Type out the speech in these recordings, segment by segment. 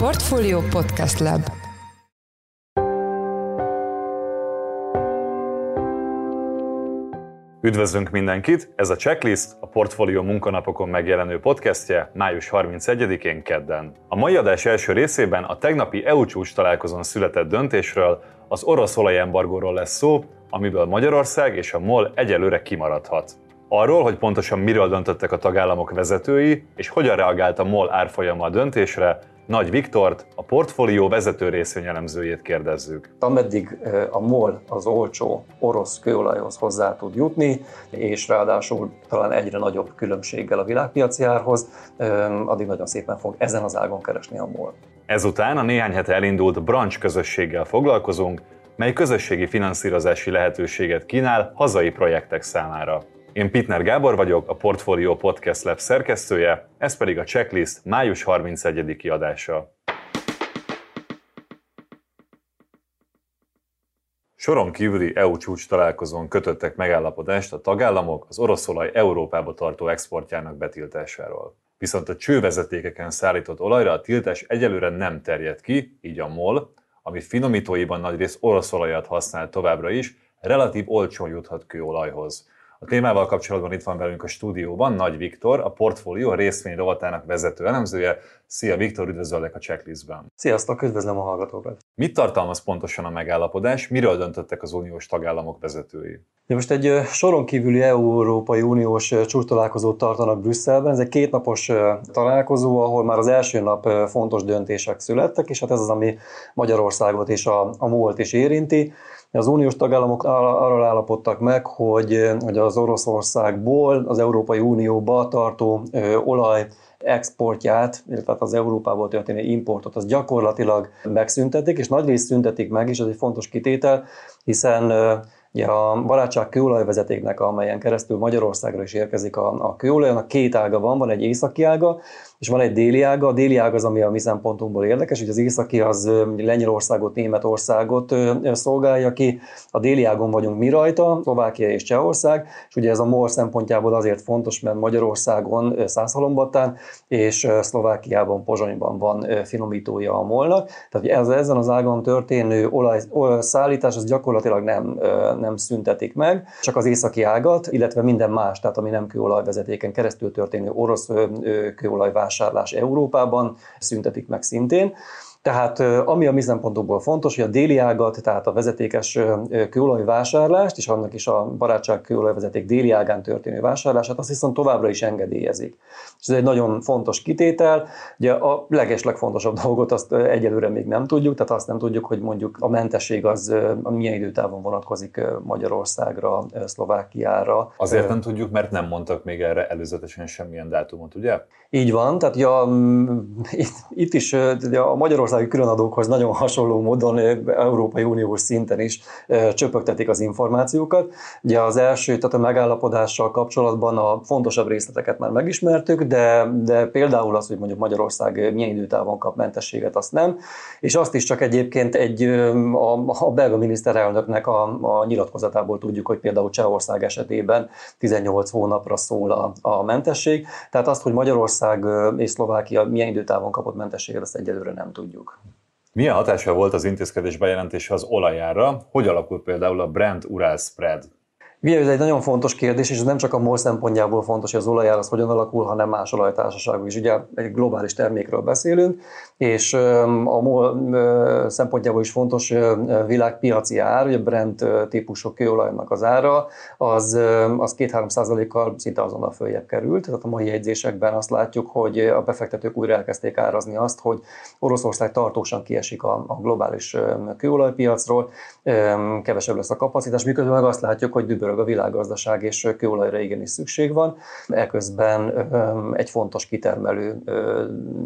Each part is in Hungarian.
Portfolio Podcast Lab Üdvözlünk mindenkit! Ez a Checklist, a Portfolio munkanapokon megjelenő podcastje május 31-én kedden. A mai adás első részében a tegnapi EU csúcs találkozón született döntésről, az orosz olajembargóról lesz szó, amiből Magyarország és a MOL egyelőre kimaradhat. Arról, hogy pontosan miről döntöttek a tagállamok vezetői, és hogyan reagált a MOL árfolyama a döntésre, Nagy Viktort, a portfólió vezető részvényelemzőjét kérdezzük. Ameddig a MOL az olcsó orosz kőolajhoz hozzá tud jutni, és ráadásul talán egyre nagyobb különbséggel a világpiaci árhoz, addig nagyon szépen fog ezen az ágon keresni a MOL. Ezután a néhány hete elindult branch közösséggel foglalkozunk, mely közösségi finanszírozási lehetőséget kínál hazai projektek számára. Én Pitner Gábor vagyok, a Portfolio Podcast Lab szerkesztője, ez pedig a checklist május 31. adása. Soron kívüli EU csúcs találkozón kötöttek megállapodást a tagállamok az oroszolaj Európába tartó exportjának betiltásáról. Viszont a csővezetékeken szállított olajra a tiltás egyelőre nem terjed ki, így a MOL, ami finomítóiban nagyrészt orosz olajat használ továbbra is, relatív olcsón juthat kőolajhoz. A témával kapcsolatban itt van velünk a stúdióban Nagy Viktor, a portfólió részvény rovatának vezető elemzője. Szia Viktor, üdvözöllek a checklistben. Sziasztok, üdvözlöm a hallgatókat. Mit tartalmaz pontosan a megállapodás, miről döntöttek az uniós tagállamok vezetői? De most egy soron kívüli Európai Uniós csúcstalálkozót tartanak Brüsszelben. Ez egy kétnapos találkozó, ahol már az első nap fontos döntések születtek, és hát ez az, ami Magyarországot és a, a múlt is érinti. Az uniós tagállamok arra állapodtak meg, hogy, hogy az Oroszországból az Európai Unióba tartó olaj exportját, illetve hát az Európából történő importot, az gyakorlatilag megszüntetik, és nagy részt szüntetik meg, és ez egy fontos kitétel, hiszen Ugye a barátság kőolajvezetéknek, amelyen keresztül Magyarországra is érkezik a, a kőolaj, annak két ága van, van egy északi ága, és van egy déli ága. A déli ág az, ami a mi szempontunkból érdekes, hogy az északi az Lengyelországot, Németországot szolgálja ki, a déli ágon vagyunk mi rajta, Szlovákia és Csehország, és ugye ez a MOL szempontjából azért fontos, mert Magyarországon Szászhalombattán és Szlovákiában, Pozsonyban van finomítója a molnak. Tehát ez, ezen az ágon történő olaj, olaj az gyakorlatilag nem, nem szüntetik meg, csak az északi ágat, illetve minden más, tehát ami nem kőolajvezetéken keresztül történő orosz kőolajvásárlás vásárlás Európában szüntetik meg szintén. Tehát ami a mi szempontokból fontos, hogy a déli ágat, tehát a vezetékes kőolaj vásárlást, és annak is a barátság kőolajvezeték déli ágán történő vásárlását, azt viszont továbbra is engedélyezik. És ez egy nagyon fontos kitétel. Ugye a leges legfontosabb dolgot azt egyelőre még nem tudjuk, tehát azt nem tudjuk, hogy mondjuk a mentesség az milyen időtávon vonatkozik Magyarországra, Szlovákiára. Azért nem tudjuk, mert nem mondtak még erre előzetesen semmilyen dátumot, ugye? Így van, tehát ja, itt, itt is a magyarországi különadókhoz nagyon hasonló módon Európai Uniós szinten is csöpögtetik az információkat. Ugye az első, tehát a megállapodással kapcsolatban a fontosabb részleteket már megismertük, de, de például az, hogy mondjuk Magyarország milyen időtávon kap mentességet, azt nem. És azt is csak egyébként egy, a, a belga miniszterelnöknek a, a nyilatkozatából tudjuk, hogy például Csehország esetében 18 hónapra szól a, a mentesség. Tehát azt, hogy Magyarország Magyarország és Szlovákia milyen időtávon kapott mentességet, azt egyelőre nem tudjuk. Milyen hatása volt az intézkedés bejelentése az olajára? Hogy alakult például a Brent Ural spread? Ugye ez egy nagyon fontos kérdés, és ez nem csak a MOL szempontjából fontos, hogy az olajár az hogyan alakul, hanem más olajtársaságok is. Ugye egy globális termékről beszélünk, és a MOL szempontjából is fontos világpiaci ár, ugye Brent típusú kőolajnak az ára, az, az 2-3 százalékkal szinte azonnal följebb került. Tehát a mai jegyzésekben azt látjuk, hogy a befektetők újra elkezdték árazni azt, hogy Oroszország tartósan kiesik a, a globális kőolajpiacról, kevesebb lesz a kapacitás, miközben meg azt látjuk, hogy dübörög a világgazdaság, és kőolajra igenis szükség van. Eközben egy fontos kitermelő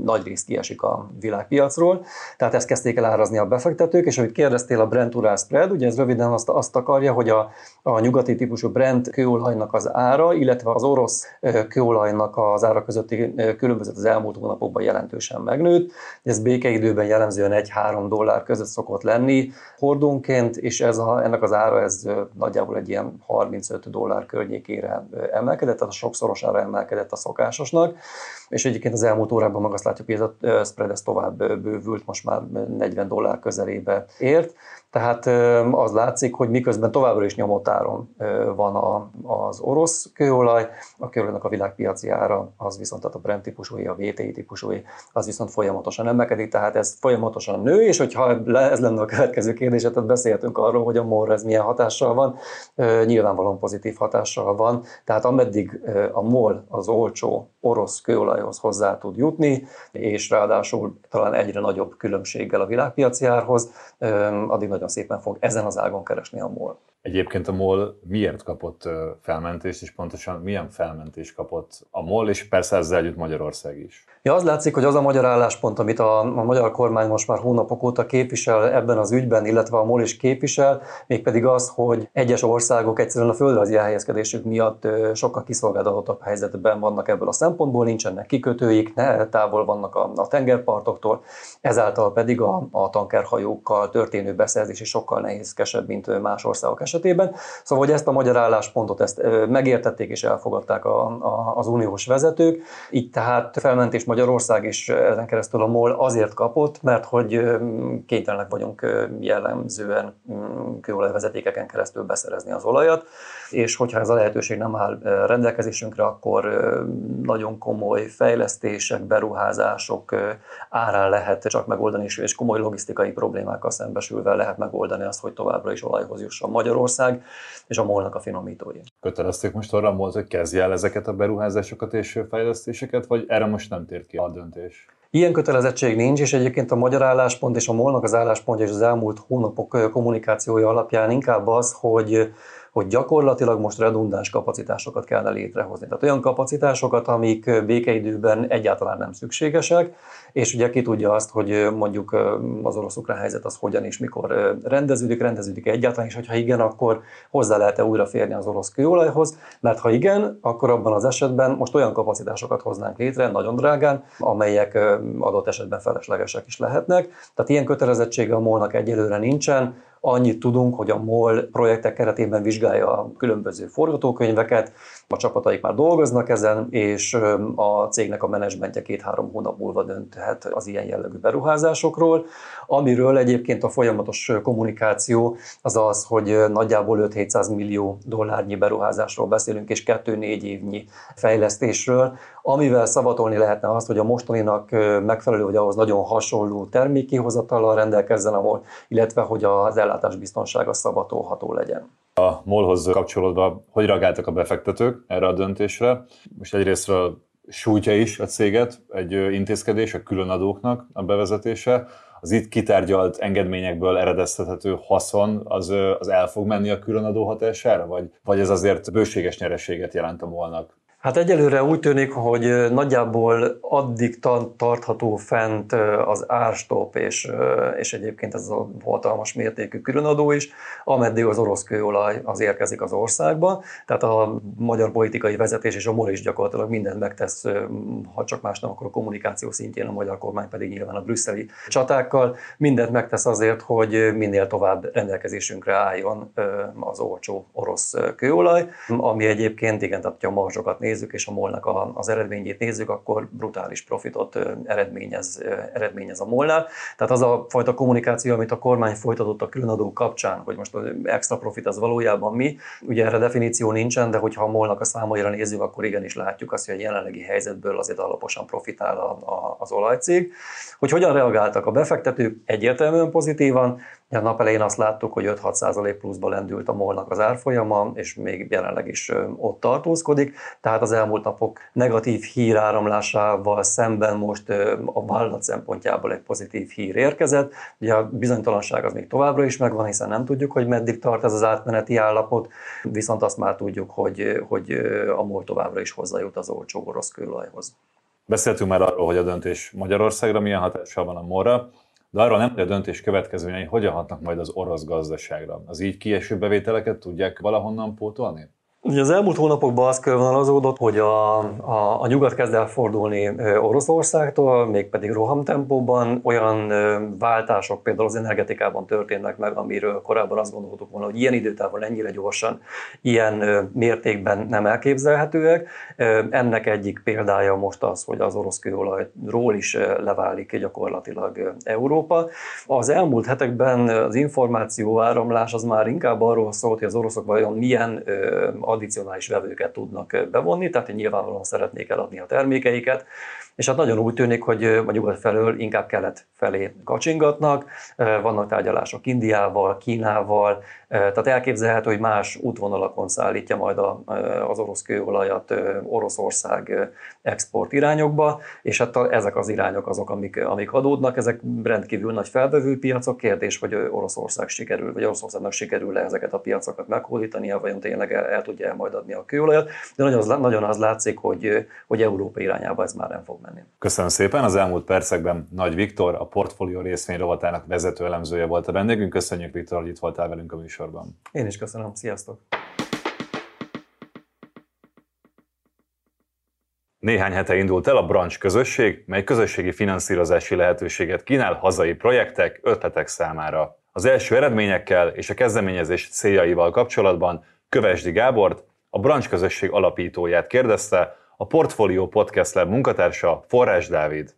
nagy rész kiesik a világpiacról, tehát ezt kezdték el árazni a befektetők, és amit kérdeztél a Brent Ural spread, ugye ez röviden azt, azt akarja, hogy a, a nyugati típusú Brent kőolajnak az ára, illetve az orosz kőolajnak az ára közötti különbözet az elmúlt hónapokban jelentősen megnőtt. Ez békeidőben jellemzően 1-3 dollár között szokott lenni hordónként, és ez a, ennek az ára ez nagyjából egy ilyen 35 dollár környékére emelkedett, tehát a sokszorosára emelkedett a szokásosnak, és egyébként az elmúlt órában meg azt látjuk, hogy ez a spread ez tovább bővült, most már 40 dollár közelébe ért, tehát az látszik, hogy miközben továbbra is nyomott áron van az orosz kőolaj, a kőolajnak a világpiaci ára, az viszont tehát a Brent típusúi, a VTI típusúi, az viszont folyamatosan emelkedik, tehát ez folyamatosan nő, és hogyha ez lenne a következő kérdés, tehát beszéltünk arról, hogy a MOR ez milyen hatással van, nyilvánvalóan pozitív hatással van, tehát ameddig a MOL az olcsó orosz kőolajhoz hozzá tud jutni, és ráadásul talán egyre nagyobb különbséggel a világpiaci árhoz, addig nagyon szépen fog ezen az ágon keresni a MOL. Egyébként a MOL miért kapott felmentést, és pontosan milyen felmentést kapott a MOL, és persze ezzel együtt Magyarország is? Ja, az látszik, hogy az a magyar álláspont, amit a, a magyar kormány most már hónapok óta képvisel ebben az ügyben, illetve a MOL is képvisel, mégpedig az, hogy egyes országok egyszerűen a földrajzi elhelyezkedésük miatt sokkal kiszolgáltatottabb helyzetben vannak ebből a szempontból, nincsenek kikötőik, ne, távol vannak a, a tengerpartoktól, ezáltal pedig a, a tankerhajókkal történő beszerzés is sokkal nehézkesebb, mint más országok esetében. Szóval, hogy ezt a magyar álláspontot ezt megértették és elfogadták a, a, az uniós vezetők, így tehát felmentés Magyarország is ezen keresztül a MOL azért kapott, mert hogy kénytelenek vagyunk jellemzően kőolajvezetékeken keresztül beszerezni az olajat, és hogyha ez a lehetőség nem áll rendelkezésünkre, akkor nagyon komoly fejlesztések, beruházások árán lehet csak megoldani, és komoly logisztikai problémákkal szembesülve lehet megoldani azt, hogy továbbra is olajhoz jusson Magyarország, és a molnak a finomítói. Kötelezték most arra a hogy kezdje el ezeket a beruházásokat és fejlesztéseket, vagy erre most nem tér ki a döntés? Ilyen kötelezettség nincs, és egyébként a magyar álláspont és a molnak az álláspontja és az elmúlt hónapok kommunikációja alapján inkább az, hogy hogy gyakorlatilag most redundáns kapacitásokat kellene létrehozni. Tehát olyan kapacitásokat, amik békeidőben egyáltalán nem szükségesek, és ugye ki tudja azt, hogy mondjuk az orosz-ukrán helyzet az hogyan és mikor rendeződik, rendeződik egyáltalán, és hogyha igen, akkor hozzá lehet-e újra férni az orosz kőolajhoz, mert ha igen, akkor abban az esetben most olyan kapacitásokat hoznánk létre, nagyon drágán, amelyek adott esetben feleslegesek is lehetnek. Tehát ilyen kötelezettsége a molnak egyelőre nincsen, Annyit tudunk, hogy a MOL projektek keretében vizsgálja a különböző forgatókönyveket, a csapataik már dolgoznak ezen, és a cégnek a menedzsmentje két-három hónap múlva dönthet az ilyen jellegű beruházásokról. Amiről egyébként a folyamatos kommunikáció az az, hogy nagyjából 5-700 millió dollárnyi beruházásról beszélünk, és 2-4 évnyi fejlesztésről, amivel szavatolni lehetne azt, hogy a mostaninak megfelelő, vagy ahhoz nagyon hasonló termékihozatallal rendelkezzen, ahol, illetve hogy az ellátás biztonsága szavatolható legyen. A MOL-hoz kapcsolódva, hogy reagáltak a befektetők erre a döntésre? Most egyrésztről sújtja is a céget egy intézkedés, a különadóknak a bevezetése, az itt kitárgyalt engedményekből eredeztethető haszon az, az el fog menni a különadó hatására, vagy, vagy ez azért bőséges nyereséget jelent a molnak? Hát egyelőre úgy tűnik, hogy nagyjából addig tartható fent az árstop, és, és egyébként ez a hatalmas mértékű különadó is, ameddig az orosz kőolaj az érkezik az országba. Tehát a magyar politikai vezetés és a MOL is gyakorlatilag mindent megtesz, ha csak más nem, akkor a kommunikáció szintjén, a magyar kormány pedig nyilván a brüsszeli csatákkal, mindent megtesz azért, hogy minél tovább rendelkezésünkre álljon az olcsó orosz kőolaj, ami egyébként, igen, tehát a marzsokat néz, nézzük, és a molnak a, az eredményét nézzük, akkor brutális profitot eredményez, eredményez a molnál. Tehát az a fajta kommunikáció, amit a kormány folytatott a különadó kapcsán, hogy most az extra profit az valójában mi, ugye erre definíció nincsen, de hogyha a molnak a számaira nézzük, akkor igenis látjuk azt, hogy a jelenlegi helyzetből azért alaposan profitál a, a, az olajcég. Hogy hogyan reagáltak a befektetők? Egyértelműen pozitívan, a nap elején azt láttuk, hogy 5-6 pluszba lendült a molnak az árfolyama, és még jelenleg is ott tartózkodik. Tehát az elmúlt napok negatív híráramlásával szemben most a vállalat szempontjából egy pozitív hír érkezett. Ugye a bizonytalanság az még továbbra is megvan, hiszen nem tudjuk, hogy meddig tart ez az átmeneti állapot, viszont azt már tudjuk, hogy, hogy a MOL továbbra is hozzájut az olcsó orosz kőolajhoz. Beszéltünk már arról, hogy a döntés Magyarországra milyen hatással van a morra de arról nem, a döntés következményei hogyan hatnak majd az orosz gazdaságra. Az így kieső bevételeket tudják valahonnan pótolni? Ugye az elmúlt hónapokban az körvonalazódott, hogy a, a, a nyugat kezd el fordulni Oroszországtól, mégpedig rohamtempóban olyan váltások például az energetikában történnek meg, amiről korábban azt gondoltuk volna, hogy ilyen időtávon ennyire gyorsan, ilyen mértékben nem elképzelhetőek. Ennek egyik példája most az, hogy az orosz kőolajról is leválik gyakorlatilag Európa. Az elmúlt hetekben az információ áramlás az már inkább arról szólt, hogy az oroszok vajon milyen addicionális vevőket tudnak bevonni, tehát hogy nyilvánvalóan szeretnék eladni a termékeiket, és hát nagyon úgy tűnik, hogy a nyugat felől inkább kelet felé kacsingatnak, vannak tárgyalások Indiával, Kínával, tehát elképzelhető, hogy más útvonalakon szállítja majd az orosz kőolajat Oroszország export irányokba, és hát ezek az irányok azok, amik, amik adódnak, ezek rendkívül nagy felvevő piacok, kérdés, hogy Oroszország sikerül, vagy Oroszországnak sikerül-e ezeket a piacokat meghódítania, vagy tényleg el, el tudja el majd adni a kőolajat, de nagyon az, nagyon az látszik, hogy, hogy Európa irányába ez már nem fog menni. Köszönöm szépen, az elmúlt percekben Nagy Viktor, a portfólió részvény rovatának vezető elemzője volt a vendégünk. Köszönjük Viktor, hogy itt voltál velünk a műsor műsorban. Én is köszönöm, sziasztok! Néhány hete indult el a Branch közösség, mely közösségi finanszírozási lehetőséget kínál hazai projektek, ötletek számára. Az első eredményekkel és a kezdeményezés céljaival kapcsolatban Kövesdi Gábort, a Branch közösség alapítóját kérdezte a Portfolio Podcast Lab munkatársa Forrás Dávid.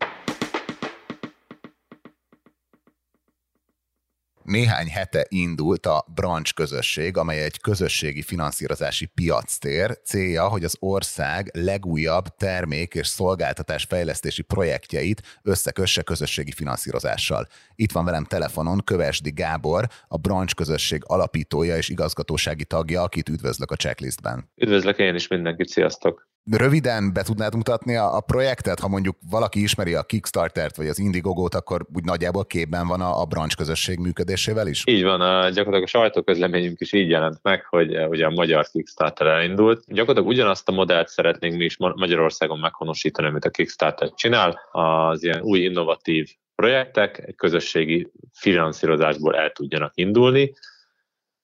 Néhány hete indult a Branch közösség, amely egy közösségi finanszírozási piactér. Célja, hogy az ország legújabb termék és szolgáltatás fejlesztési projektjeit összekösse közösségi finanszírozással. Itt van velem telefonon Kövesdi Gábor, a Branch közösség alapítója és igazgatósági tagja, akit üdvözlök a checklistben. Üdvözlök én is mindenkit, sziasztok! Röviden be tudnád mutatni a, a projektet? Ha mondjuk valaki ismeri a Kickstartert vagy az Indiegogo-t, akkor úgy nagyjából képben van a, a branch közösség működésével is? Így van, a, gyakorlatilag a sajtóközleményünk is így jelent meg, hogy eh, ugye a magyar Kickstarter elindult. Gyakorlatilag ugyanazt a modellt szeretnénk mi is Magyarországon meghonosítani, amit a Kickstarter csinál, az ilyen új innovatív projektek egy közösségi finanszírozásból el tudjanak indulni,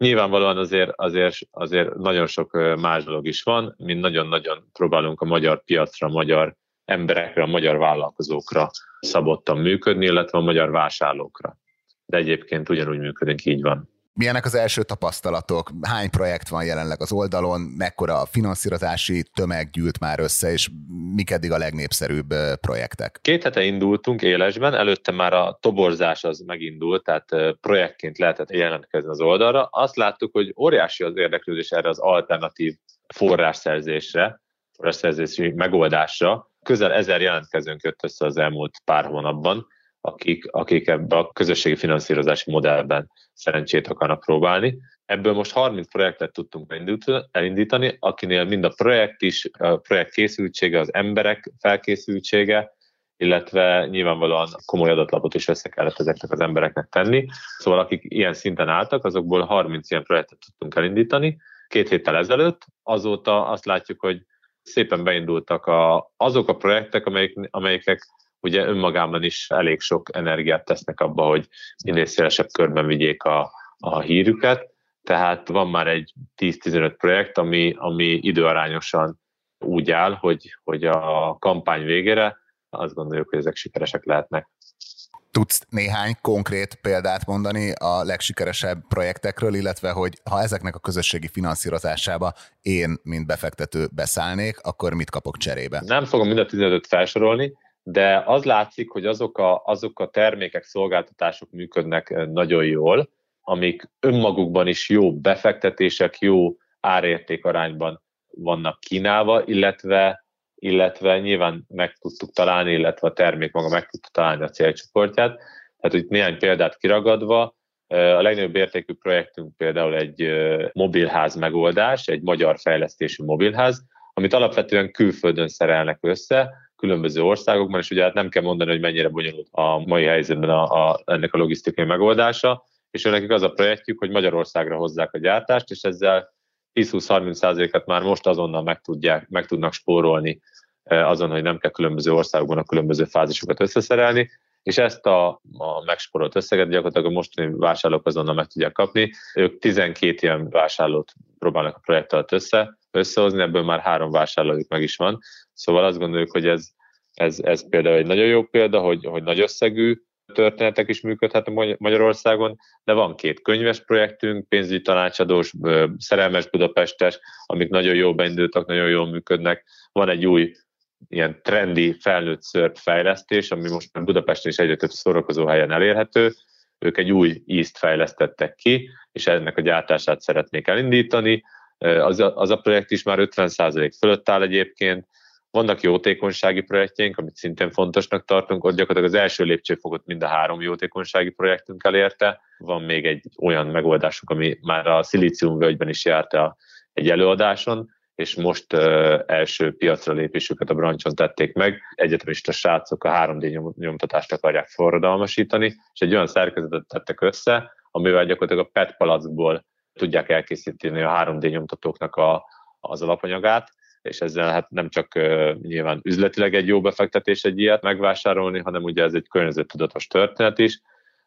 Nyilvánvalóan azért, azért, azért nagyon sok más dolog is van, mi nagyon-nagyon próbálunk a magyar piacra, a magyar emberekre, a magyar vállalkozókra szabottan működni, illetve a magyar vásárlókra. De egyébként ugyanúgy működünk, így van. Milyenek az első tapasztalatok? Hány projekt van jelenleg az oldalon? Mekkora a finanszírozási tömeg gyűlt már össze, és mik eddig a legnépszerűbb projektek? Két hete indultunk élesben, előtte már a toborzás az megindult, tehát projektként lehetett jelentkezni az oldalra. Azt láttuk, hogy óriási az érdeklődés erre az alternatív forrásszerzésre, forrásszerzési megoldásra. Közel ezer jelentkezőnk jött össze az elmúlt pár hónapban akik, akik ebbe a közösségi finanszírozási modellben szerencsét akarnak próbálni. Ebből most 30 projektet tudtunk elindítani, akinél mind a projekt is, a projekt készültsége, az emberek felkészültsége, illetve nyilvánvalóan komoly adatlapot is össze kellett ezeknek az embereknek tenni. Szóval akik ilyen szinten álltak, azokból 30 ilyen projektet tudtunk elindítani. Két héttel ezelőtt, azóta azt látjuk, hogy szépen beindultak a, azok a projektek, amelyek, amelyek ugye önmagában is elég sok energiát tesznek abba, hogy minél szélesebb körben vigyék a, a hírüket, tehát van már egy 10-15 projekt, ami, ami időarányosan úgy áll, hogy, hogy a kampány végére azt gondoljuk, hogy ezek sikeresek lehetnek. Tudsz néhány konkrét példát mondani a legsikeresebb projektekről, illetve hogy ha ezeknek a közösségi finanszírozásába én, mint befektető beszállnék, akkor mit kapok cserébe? Nem fogom mind a 15 felsorolni, de az látszik, hogy azok a, azok a termékek, szolgáltatások működnek eh, nagyon jól, amik önmagukban is jó befektetések, jó árérték arányban vannak kínálva, illetve, illetve nyilván meg tudtuk találni, illetve a termék maga meg tudta találni a célcsoportját. Tehát itt néhány példát kiragadva, eh, a legnagyobb értékű projektünk például egy eh, mobilház megoldás, egy magyar fejlesztésű mobilház, amit alapvetően külföldön szerelnek össze, különböző országokban, és ugye hát nem kell mondani, hogy mennyire bonyolult a mai helyzetben a, a, ennek a logisztikai megoldása, és nekik az a projektjük, hogy Magyarországra hozzák a gyártást, és ezzel 10-20-30%-et már most azonnal meg, tudják, meg tudnak spórolni azon, hogy nem kell különböző országokban a különböző fázisokat összeszerelni, és ezt a, a megsporolt összeget gyakorlatilag a mostani vásárlók azonnal meg tudják kapni. Ők 12 ilyen vásárlót próbálnak a projekt alatt össze, összehozni, ebből már három vásárlójuk meg is van. Szóval azt gondoljuk, hogy ez, ez, ez például egy nagyon jó példa, hogy, hogy nagy összegű történetek is működhetnek Magyarországon, de van két könyves projektünk, pénzügyi tanácsadós, szerelmes Budapestes, amik nagyon jól beindultak, nagyon jól működnek. Van egy új ilyen trendi felnőtt szörp fejlesztés, ami most már Budapesten is egyre több szórakozó helyen elérhető. Ők egy új ízt fejlesztettek ki, és ennek a gyártását szeretnék elindítani. Az a, az a projekt is már 50% fölött áll egyébként, vannak jótékonysági projektjeink, amit szintén fontosnak tartunk, ott gyakorlatilag az első lépcsőfokot mind a három jótékonysági projektünk elérte. Van még egy olyan megoldásunk, ami már a völgyben is járt a, egy előadáson, és most első piacra lépésüket a brancson tették meg. Egyetemista srácok a 3D nyomtatást akarják forradalmasítani, és egy olyan szerkezetet tettek össze, amivel gyakorlatilag a PET palackból tudják elkészíteni a 3D nyomtatóknak a, az alapanyagát, és ezzel hát nem csak nyilván üzletileg egy jó befektetés egy ilyet megvásárolni, hanem ugye ez egy környezettudatos történet is,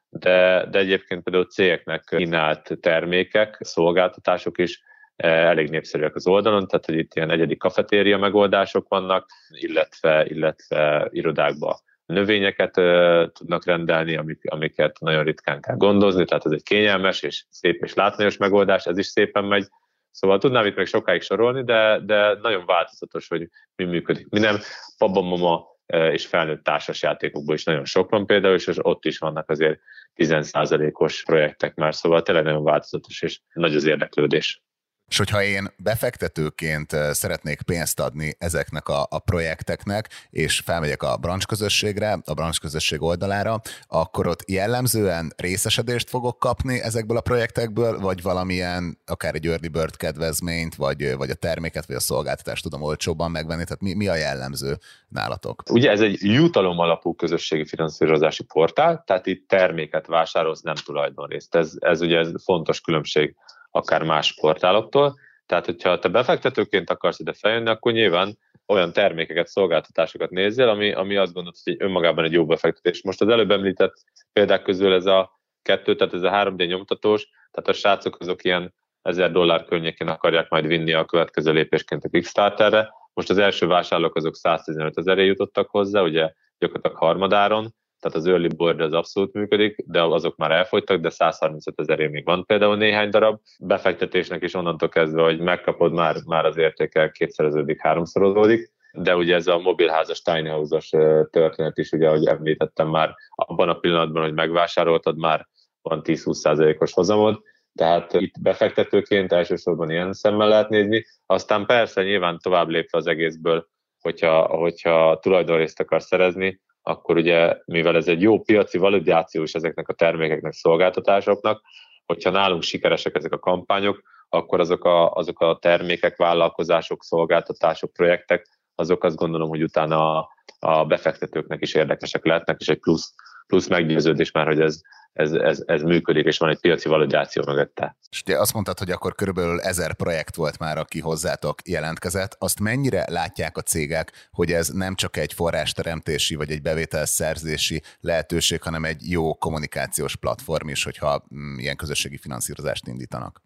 de, de egyébként például cégeknek kínált termékek, szolgáltatások is elég népszerűek az oldalon, tehát hogy itt ilyen egyedi kafetéria megoldások vannak, illetve, illetve irodákba növényeket uh, tudnak rendelni, amik, amiket nagyon ritkán kell gondozni, tehát ez egy kényelmes és szép és látványos megoldás, ez is szépen megy. Szóval tudnám itt még sokáig sorolni, de, de nagyon változatos, hogy mi működik. Mi nem, Mama és felnőtt társas játékokból is nagyon sok van például, és ott is vannak azért 10%-os projektek már, szóval tényleg nagyon változatos, és nagy az érdeklődés. És hogyha én befektetőként szeretnék pénzt adni ezeknek a, a projekteknek, és felmegyek a branch közösségre, a branch közösség oldalára, akkor ott jellemzően részesedést fogok kapni ezekből a projektekből, vagy valamilyen, akár egy early bird kedvezményt, vagy, vagy a terméket, vagy a szolgáltatást tudom olcsóbban megvenni, tehát mi, mi a jellemző nálatok? Ugye ez egy jutalom alapú közösségi finanszírozási portál, tehát itt terméket vásárolsz, nem tulajdonrészt. Ez, ez ugye ez fontos különbség akár más portáloktól. Tehát, hogyha te befektetőként akarsz ide feljönni, akkor nyilván olyan termékeket, szolgáltatásokat nézzél, ami, ami azt gondolod, hogy önmagában egy jó befektetés. Most az előbb említett példák közül ez a kettő, tehát ez a 3D nyomtatós, tehát a srácok azok ilyen 1000 dollár környékén akarják majd vinni a következő lépésként a Kickstarterre. Most az első vásárlók azok 115 ezeré jutottak hozzá, ugye gyakorlatilag harmadáron, tehát az early board az abszolút működik, de azok már elfogytak, de 135 ezerért még van például néhány darab. Befektetésnek is onnantól kezdve, hogy megkapod, már, már az értéke kétszereződik, háromszorozódik. De ugye ez a mobilházas tiny house-os történet is, ugye, ahogy említettem már, abban a pillanatban, hogy megvásároltad, már van 10-20%-os hozamod, tehát itt befektetőként elsősorban ilyen szemmel lehet nézni, aztán persze nyilván tovább lépve az egészből, hogyha, hogyha tulajdonrészt akar szerezni, akkor ugye, mivel ez egy jó piaci validáció is ezeknek a termékeknek, szolgáltatásoknak, hogyha nálunk sikeresek ezek a kampányok, akkor azok a, azok a termékek, vállalkozások, szolgáltatások, projektek, azok azt gondolom, hogy utána a, a befektetőknek is érdekesek lehetnek, és egy plusz, plusz meggyőződés már, hogy ez, ez, ez, ez működik, és van egy piaci validáció mögötte. És ugye azt mondtad, hogy akkor körülbelül ezer projekt volt már, aki hozzátok jelentkezett. Azt mennyire látják a cégek, hogy ez nem csak egy forrásteremtési vagy egy bevételszerzési lehetőség, hanem egy jó kommunikációs platform is, hogyha mm, ilyen közösségi finanszírozást indítanak?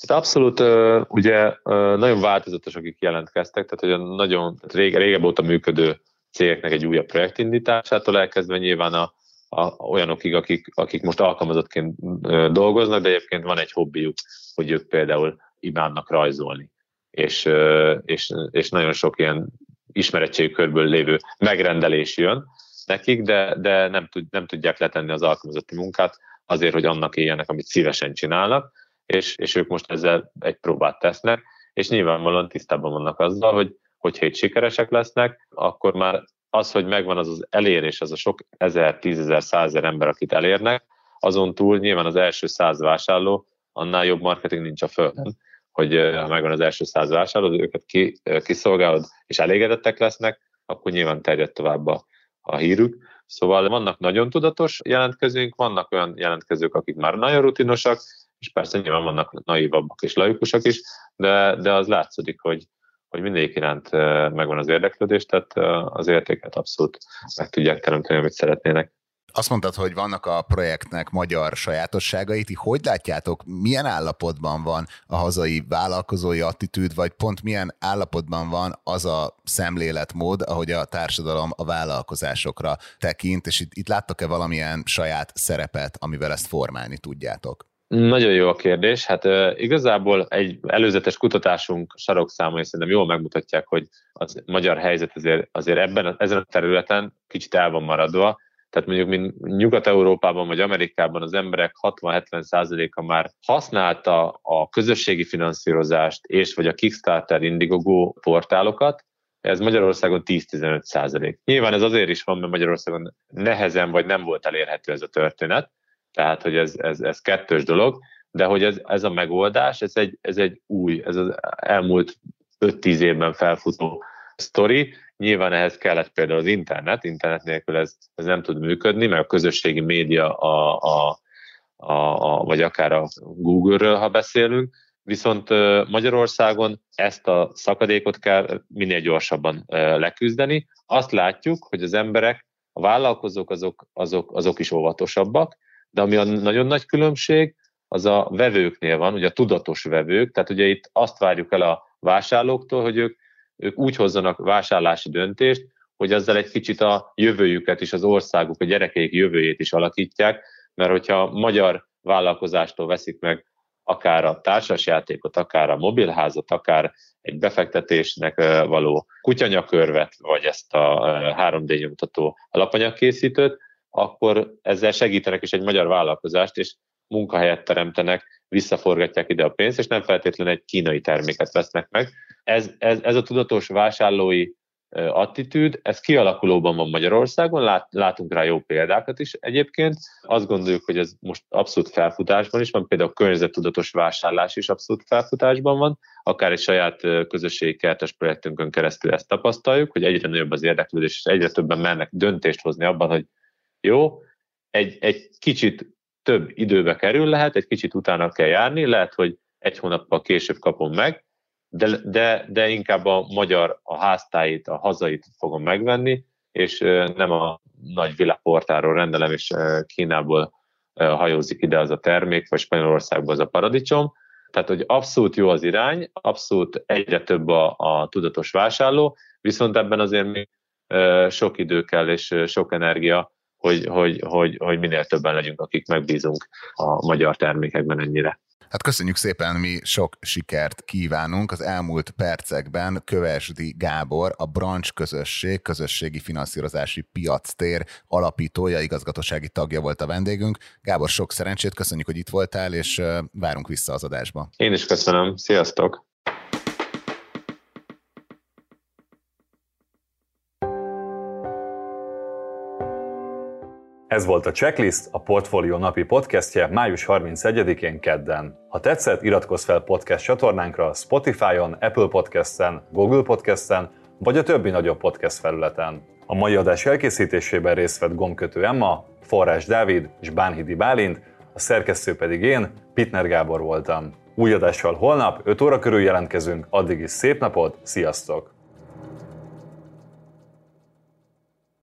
Hát abszolút, ugye nagyon változatos, akik jelentkeztek, tehát hogy a nagyon tehát rége, régebb óta működő cégeknek egy újabb projektindításától elkezdve nyilván a, a, olyanokig, akik, akik most alkalmazottként dolgoznak, de egyébként van egy hobbiuk, hogy ők például imádnak rajzolni. És, és, és nagyon sok ilyen ismeretségi körből lévő megrendelés jön nekik, de, de nem, tud, nem tudják letenni az alkalmazotti munkát azért, hogy annak éljenek, amit szívesen csinálnak, és, és ők most ezzel egy próbát tesznek, és nyilvánvalóan tisztában vannak azzal, hogy hogyha itt sikeresek lesznek, akkor már az, hogy megvan az az elérés, az a sok ezer, tízezer, százezer ember, akit elérnek, azon túl nyilván az első száz vásárló, annál jobb marketing nincs a földön, hogy ha megvan az első száz vásárló, őket ki, kiszolgálod, és elégedettek lesznek, akkor nyilván terjed tovább a, a hírük. Szóval vannak nagyon tudatos jelentkezőink, vannak olyan jelentkezők, akik már nagyon rutinosak, és persze nyilván vannak naivabbak és laikusok is, de, de az látszik, hogy, hogy mindegyik iránt megvan az érdeklődés, tehát az értéket abszolút meg tudják teremteni, amit szeretnének. Azt mondtad, hogy vannak a projektnek magyar sajátosságai. Ti hogy látjátok, milyen állapotban van a hazai vállalkozói attitűd, vagy pont milyen állapotban van az a szemléletmód, ahogy a társadalom a vállalkozásokra tekint, és itt, itt láttok-e valamilyen saját szerepet, amivel ezt formálni tudjátok? Nagyon jó a kérdés. Hát igazából egy előzetes kutatásunk sarokszámai szerintem jól megmutatják, hogy a magyar helyzet azért, azért ebben, ezen a területen kicsit el van maradva. Tehát mondjuk mint Nyugat-Európában vagy Amerikában az emberek 60-70%-a már használta a közösségi finanszírozást és vagy a Kickstarter, Indiegogo portálokat, ez Magyarországon 10-15 százalék. Nyilván ez azért is van, mert Magyarországon nehezen vagy nem volt elérhető ez a történet, tehát hogy ez, ez, ez kettős dolog, de hogy ez, ez a megoldás, ez egy, ez egy új, ez az elmúlt 5-10 évben felfutó sztori. Nyilván ehhez kellett például az internet, internet nélkül ez, ez nem tud működni, mert a közösségi média, a, a, a, a, vagy akár a Google-ről, ha beszélünk, viszont Magyarországon ezt a szakadékot kell minél gyorsabban leküzdeni. Azt látjuk, hogy az emberek, a vállalkozók azok, azok, azok is óvatosabbak, de ami a nagyon nagy különbség, az a vevőknél van, ugye a tudatos vevők, tehát ugye itt azt várjuk el a vásárlóktól, hogy ők, ők úgy hozzanak vásárlási döntést, hogy ezzel egy kicsit a jövőjüket is, az országuk, a gyerekeik jövőjét is alakítják, mert hogyha magyar vállalkozástól veszik meg akár a társasjátékot, akár a mobilházat, akár egy befektetésnek való kutyanyakörvet, vagy ezt a 3D nyomtató alapanyagkészítőt, akkor ezzel segítenek is egy magyar vállalkozást, és munkahelyet teremtenek, visszaforgatják ide a pénzt, és nem feltétlenül egy kínai terméket vesznek meg. Ez, ez, ez a tudatos vásárlói attitűd, ez kialakulóban van Magyarországon, lát, látunk rá jó példákat is egyébként. Azt gondoljuk, hogy ez most abszolút felfutásban is van, például a környezettudatos vásárlás is abszolút felfutásban van, akár egy saját közösségi kertes projektünkön keresztül ezt tapasztaljuk, hogy egyre nagyobb az érdeklődés, és egyre többen mennek döntést hozni abban, hogy jó, egy, egy kicsit több időbe kerül lehet, egy kicsit utána kell járni, lehet, hogy egy hónappal később kapom meg, de, de, de inkább a magyar, a háztáit, a hazait fogom megvenni, és nem a nagy világportáról rendelem, és Kínából hajózik ide az a termék, vagy Spanyolországból az a paradicsom. Tehát, hogy abszolút jó az irány, abszolút egyre több a, a tudatos vásárló, viszont ebben azért még sok idő kell, és sok energia, hogy, hogy, hogy, hogy minél többen legyünk, akik megbízunk a magyar termékekben ennyire. Hát köszönjük szépen, mi sok sikert kívánunk. Az elmúlt percekben Kövesdi Gábor, a Branch közösség, közösségi finanszírozási piactér alapítója, igazgatósági tagja volt a vendégünk. Gábor, sok szerencsét, köszönjük, hogy itt voltál, és várunk vissza az adásba. Én is köszönöm, sziasztok! Ez volt a Checklist, a Portfolio napi podcastje május 31-én kedden. Ha tetszett, iratkozz fel podcast csatornánkra Spotify-on, Apple Podcast-en, Google Podcast-en, vagy a többi nagyobb podcast felületen. A mai adás elkészítésében részt vett gomkötő Emma, Forrás Dávid és Bánhidi Bálint, a szerkesztő pedig én, Pitner Gábor voltam. Új adással holnap 5 óra körül jelentkezünk, addig is szép napot, sziasztok!